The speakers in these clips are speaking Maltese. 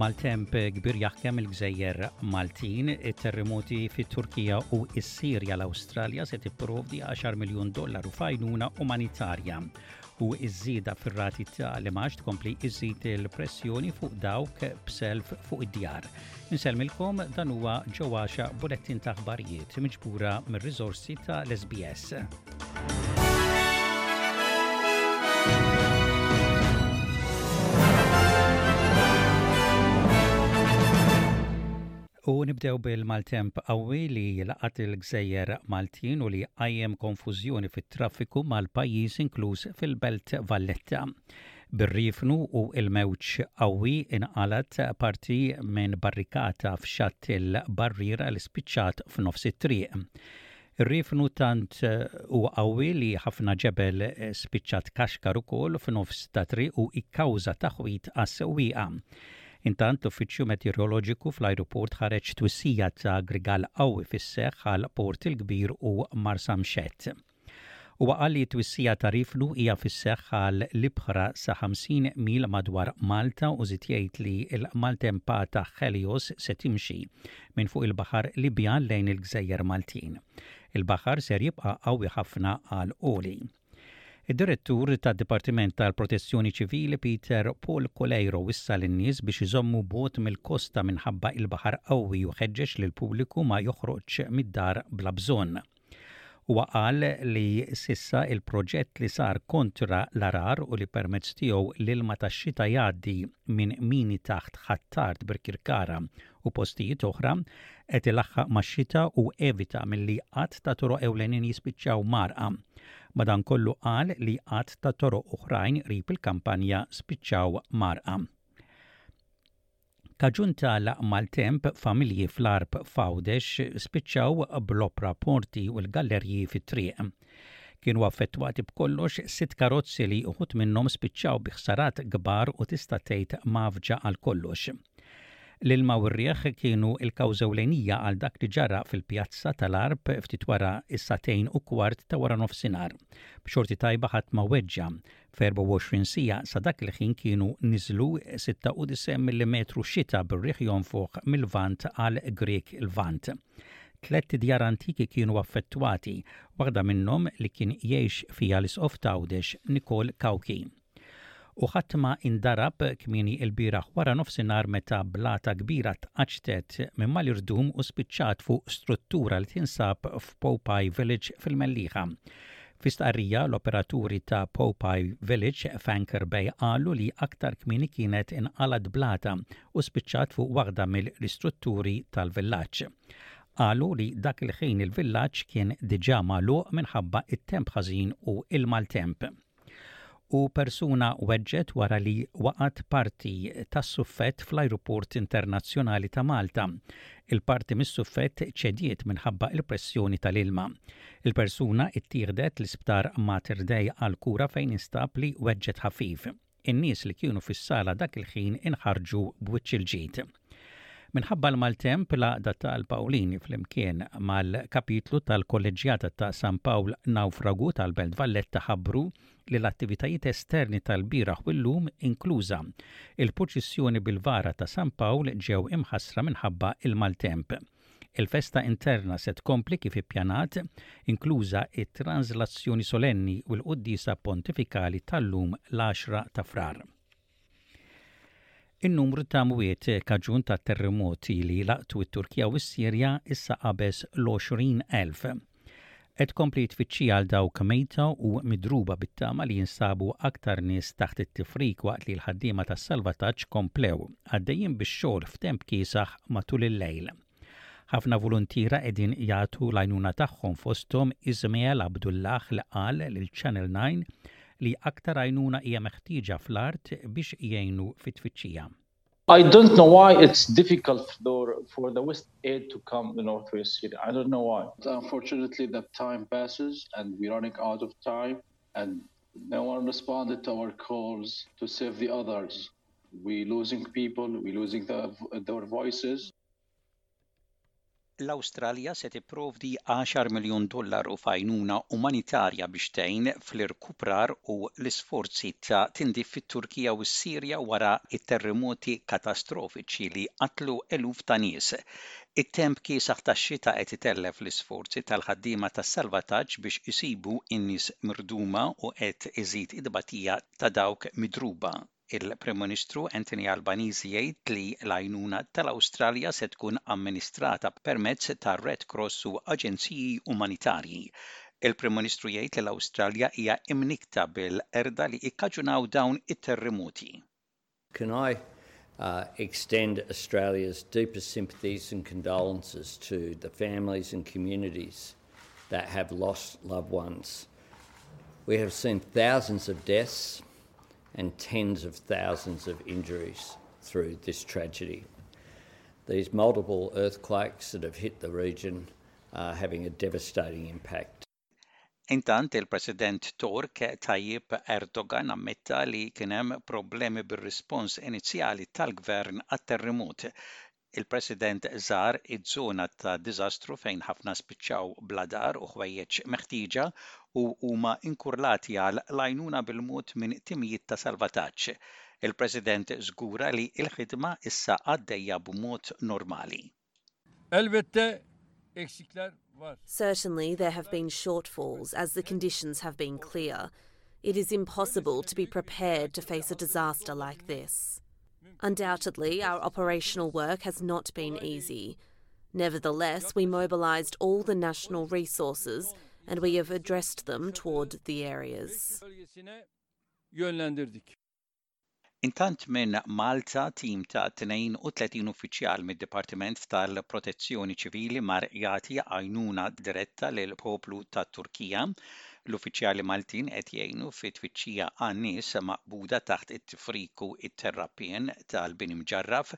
Maltemp kbir jaħkem il-gżejjer Maltin, it-terremoti fit turkija u s-Sirja l-Awstralja se tipprovdi 10 miljun dollaru fajnuna umanitarja. u ż-żieda fir-rati ta' l-imgħax tkompli żżid il-pressjoni fuq dawk b'self fuq id-djar. Insellmilkom dan huwa ġew għaxa bulettin ta' aħbarijiet miġbura mir-riżorsi ta' l-SBS. U nibdew bil-maltemp qawwi li laqat il-gżejjer Maltin u li qajjem konfużjoni fit-traffiku mal-pajjiż inkluż fil-Belt Valletta. Bir-riefnu u l-mewġ qawwi inqalgħet parti minn barrikata f'xatt il-barriera li spiċċat f'nofs it-triq. Ir-riefnu tant huwa qawwi li ħafna ġebel spiċċa tkaxkar ukoll f'nofs ta' triq u ikkawża taħwid għas-sewwieqa. Intant l-Uffiċċju Meteoroloġiku fl-ajruport ħareġ twissija ta' grigal qawwi fis-seħħ għal Port il-Kbir u Marsamxett. Huwa qal li t-twissija ta' riefnu hija fis-seħħ għal l-ibħra sa 50 mil madwar Malta u żied jgħid li l-maltempata Helios se timxi minn fuq il-baħar Libjan lejn il-gżejjer Maltin. Il-baħar ser jibqa' qawwi ħafna għal għoli. Id-Direttur tad-Dipartiment tal-Protezzjoni Ċivili Peter Paul Coleiro wissa lin-nies biex iżommu bogħod mill-kosta minħabba il-baħar qawwi u ħeġġeġ lill-pubbliku ma joħroġx mid-dar bla bżonn. Huwa qal li s'issa il-proġett li sar kontra l-għarar u li permezz tiegħu l-ilma tax-xita jgħaddi minn mini taħt Ħ'Attard Birkirkara u postijiet oħra qed ilaħħaq max-xita u evita milli għadd ta' toroq ewlenin jispiċċaw mgħarrqa. Madankollu qal li għadd ta' toroq oħrajn qrib il-kampanja spiċċaw mgħarrqa. Kaġun ta' l-maltemp, familji fl-Għarb f'Għawdex spiċċaw bl-opra porti u l-gallerji fit-triq. Kienu affettwati b'kollox sitt karozzi li uħud minnhom spiċċaw bi ħsarat kbar u tista' tgħid mgħaffġa għal kollox. L-ilma u r-riħ kienu l-kawża ewlenija għal dak li ġara fil-pjazza tal-Għarb ftit wara s-sagħtejn u kwart ta' waranofsinhar. B'xorti tajba ħadd ma weġġa', F'24 siegħa sa dak il-ħin kienu niżlu 96 millimetru xita bir-riħ jonfoħ mil-Lvant għal Grieg Lvant. Tlett djar antiki kienu affettwati, waħda minnhom li kien jgħix fiha l-Isqof t'Għawdex, Nicole Cauchi. U ħadd ma indarab kmieni il-bieraħ wara nofsinhar meta blata kbira tqaċċtet minn mal-irdum u spiċċat fuq struttura li tinsab f'Popeye Village fil-Mellieħa. Fi stqarrija, l-operaturi ta' Popeie Village f'Anchor Bay qalu li aktar kmieni kienet inqalgħet blata u spiċċat fuq waħda mill-istrutturi tal-villaġġ. Qalu li dak il-ħin il-villaġġ kien diġà magħluq minħabba t-temp ħażin u l-maltemp. u persuna weġġgħet wara li waqgħet parti tas-suffett fl-Ajruport Internazzjonali ta' Malta. Il-parti mis-suffett ċediet minħabba l-pressjoni tal-ilma. Il-persuna ttieħdet l-Isptar Mater Dei għall-kura fejn instab li weġġgħet ħafif. In-nies li kienu fis-sala dak il-ħin inħarġu b'wiċċ il-ġid. Minħabba l-maltemp, l-Għaqda tal-Pawlini flimkien mal-Kapitlu tal-Kolleġġjata ta' San Pawl Nawfragu tal-Belt Valletta ħabbru li l-attivitajiet esterni tal-bieraħ u llum, inkluża l-purċissjoni bil-vara ta' San Pawl ġew imħassra minħabba l-maltemp. Il-festa interna se tkompli kif ippjanat, inkluża t-tranżlazzjoni solenni u l-quddiesa pontifikali tal-lum l-għaxra ta' Frar. In-numru ta' mwiet kaġun tat-terremoti li laqtu t-Turkija u s-Sirja issa qabeż l-20,000. Qed tkompli t-tfittxija għal dawk mejta u midruba bit-tama li jinstabu aktar nies taħt it-tifrik waqt li l-ħaddiema tas-salvataġġ komplew għaddejjin bix-xogħol f'temp kiesaħ matul il-lejl. Ħafna voluntiera qegħdin jagħtu l-għajnuna tagħhom fosthom Ismael Abdullah li qal lil Channel Nine li aktar għajnuna hija meħtieġa fl-art biex jgħinu fit-tfittxija. I don't know why it's difficult for the West aid to come the North West Syria. I don't know why. But unfortunately the time passes and we running out of time and no one responded to our calls to save the others. We losing people, we losing their voices. L-Awstralja se tipprovdi għaxar miljun dollaru f'għajnuna umanitarja biex tgħin fl-irkuprar u l-isforzi ta' tindif fit-Turkija u s-Sirja wara t-terremoti katastrofiċi li qatlu eluf ta' nies. It-temp kiesaħ tax-xita qed itellef l-isforzi tal-ħaddiema tas-salvataġġ biex isibu n-nies mirduma u qed iżid it-tbatija ta' dawk midruba. Il-Prim Ministru Anthony Albanese jgħid li l-għajnuna tal-Awstralja se tkun amministrata permezz tar-Red Cross u aġenziji umanitarji. Il-Prim Ministru jgħid li l-Awstralja hija imnikkta bil-qerda li ikkaġunaw dawn it-terrimoti. Can I uh, extend Australia's deepest sympathies and condolences to the families and communities that have lost loved ones? We have seen thousands of deaths and tens of thousands of injuries through this tragedy. These multiple earthquakes that have hit the region are having a devastating impact. Intant il-President Tork Tayyip Erdogan ammitta li kien hemm problemi bir-rispons inizjali tal-gvern għat-terrimot. Il-President żar iz-zona ta' diżastru fejn ħafna spiċċaw bla dar u ħwejjeġ meħtieġa u huma inkurlati għal l-għajnuna bil-mod minn timijiet ta' salvataġġ. Il-President żgura li l-ħidma issa għaddejja b'mod normali. Certainly there have been shortfalls as the conditions have been clear. It is impossible to be prepared to face a disaster like this. Undoubtedly, our operational work has not been easy. Nevertheless, we mobilised all the national resources and we have addressed them toward the areas. Intant minn Malta tim ta' 32 uffiċjal mid-Dipartiment tal-Protezzjoni Ċivili mar jagħti għajnuna diretta lill-poplu tat-Turkija. L-uffiċjali Maltin qed jgħinu fi tfittxija għan-nies maqbuda taħt it-tifrik u t-terrapien tal-bini mġarraf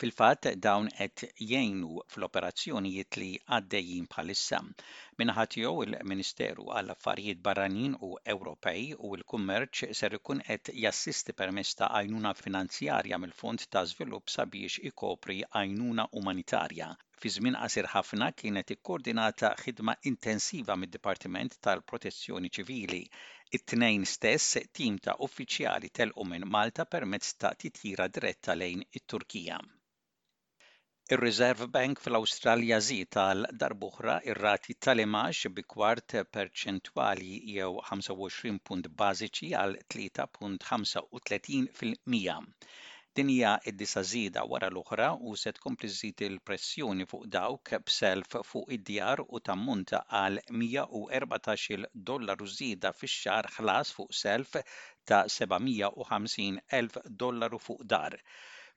Fil-fatt, dawn qed jgħinu fl-operazzjonijiet li għaddejjin bħalissa. Min-naħa tiegħu, il-Ministeru għall-Affarijiet Barranin u Ewropej u l-Kummerċ ser ikun qed jassisti permezz ta' għajnuna finanzjarja mill-Fond ta' Żvilupp sabiex ikopri għajnuna umanitarja, Fi żmien qasir ħafna kienet ikkordinata ħidma intensiva mid-Dipartiment tal-Protezzjoni Ċivili. It-Tnejn stess, tim ta' uffiċjali telqu minn Malta permezz ta' titjira diretta lejn it-Turkija. Ir-Reserve Bank fl-Awstralja żied għal darb'oħra r-rati tal-imgħax bi kwart perċentwali jew 25 punt bażiċi għal 3.35 fil-mija. Din hija d-disa' żieda wara l-oħra u se tkompli żżid il-pressjoni fuq dawk b'self fuq id-djar u tammonta għal 114-il dollaru żieda fix-xahar ħlas fuq self ta' 750 elf dollaru fuq dar.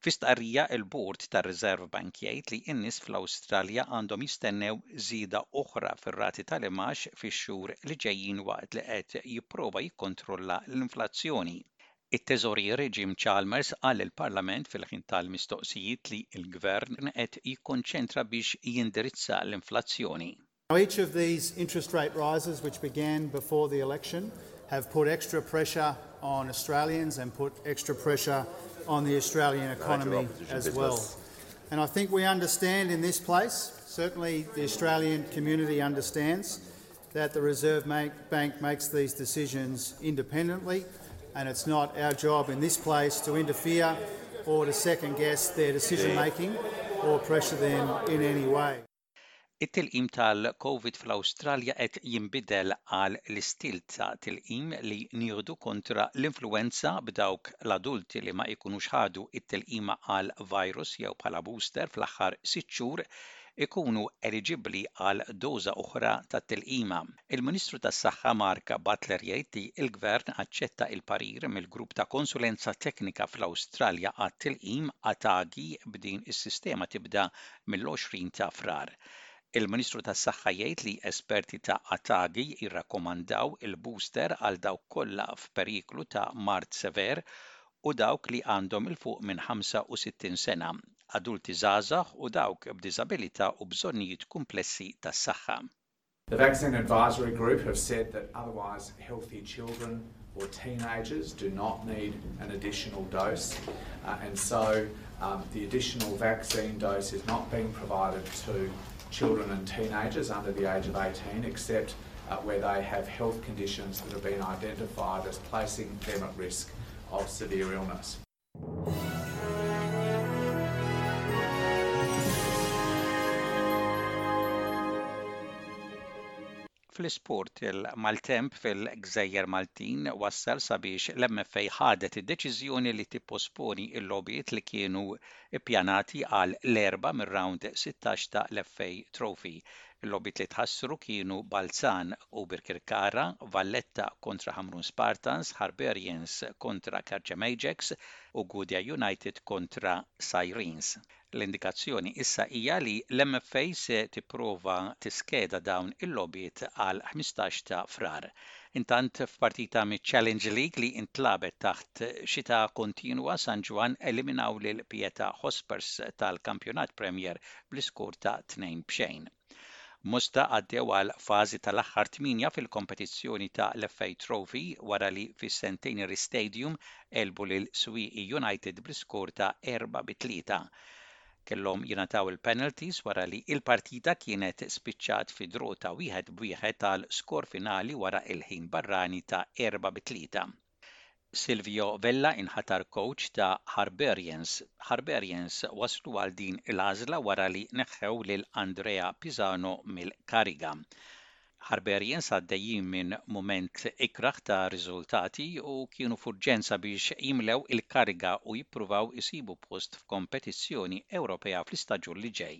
Fi stqarrija, il-Bord tar-Reserve Bank jgħid li n-nies fl-Awstralja għandhom jistennew żieda oħra fir-rati tal-imgħax fix-xhur li ġejjin waqt li qed jipprova jikkontrolla l-inflazzjoni. It-Teżorier Jim Chalmers qal lill-Parlament fil-ħin tal-mistoqsijiet li l-Gvern qed jikkonċentra biex jindirizza l-inflazzjoni. Each of these interest rate rises which began before the election have put extra pressure on Australians and put extra pressure on the Australian economy as well. And I think we understand in this place, certainly the Australian community understands, that the Reserve Bank makes these decisions independently and it's not our job in this place to interfere or to second guess their decision making or pressure them in any way. It-tilqim tal-Covid fl-Awstralja qed jinbidel għal l-istil ta' tilqim li nieħdu kontra l-influwenza b'dawk l-adulti li ma jkunux ħadu t-tilqima għal virus jew bħala booster fl-aħħar sitt xhur ikunu eliġibbli għal doża oħra tat-tilqima. Il-Ministru tas-Saħħa Mark Butler jgħid li l-Gvern aċċetta l-parir mill-Grupp ta' Konsulenza Teknika fl-Awstralja għat-Tilqim, ATAGI, b'din is-sistema tibda mill-20 ta' Frar. Il-Ministru tas-Saħħa jgħid li esperti ta' ATAGI jirrakkomandaw il-booster għal dawk kollha f'periklu ta' mard sever u dawk li għandhom 'il fuq minn 65 sena. adulti u dawk u bżonnijiet komplessi tas-saħħa. The Vaccine Advisory Group have said that otherwise healthy children or teenagers do not need an additional dose, uh, and so um, the additional vaccine dose is not being provided to children and teenagers under the age of 18, except uh, where they have health conditions that have been identified as placing them at risk of severe illness. Fl-isport, il-maltemp fil-Gżejjer Maltin wassal sabiex l-MFA ħadet id-deċiżjoni li tipposponi l-logħbiet li kienu ppjanati għal l-Erbgħa mir-rawnd 16 ta' l-FA Trophy Il-logħbiet li tħassru kienu Balzan u Birkirkara, Valletta kontra Ħamrun Spartans, Harbarians kontra Karċem Ajax u Gudja United kontra Sirens. L-indikazzjoni issa hija li l-MFA se tipprova tiskeda dawn il-logħbiet għal ħmistax ta' Frar. Intant f'partita miċ-Challenge League li intlagħbet taħt xita kontinwa San Ġwann eliminaw lil Pieta Hospers tal-Kampjonat Premier bl-iskor ta' tnejn b'xejn. Mosta għaddew għal fażi tal-aħħar tmienja fil-kompetizzjoni ta' l-FA Trophy wara li fis-Centenary Stadium għelbu lil Swieqi United bl-iskor ta' erba' bi tlieta. Kellhom jingħataw il-penalties wara li l-partita kienet spiċċat fi draw ta' wieħed b'wieħed għal skor finali wara l-ħin barrani ta' erba' bi tlieta. Silvio Vella inħatar kowċ ta' Hibernians. Hibernians waslu għal din il-għażla wara li neħħew lil Andrea Pisano mill-kariga. Hibernians għaddejjin minn mument ikrah ta' riżultati u kienu f'urġenza biex jimlew il-kariga u jippruvaw isibu post f'kompetizzjoni Ewropea fl-istaġun li ġej.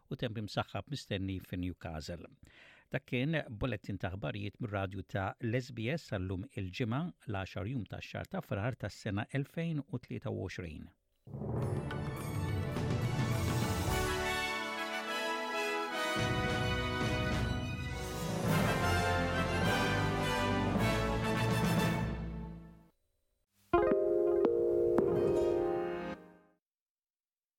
u temp imsaħħab mistenni fi Newcastle. Dak kien bulletin ta' ħbarijiet mir-radju ta' l-SBS għallum il-ġimgħa l-10 jum ta' xar ta' frar tas-sena 2023.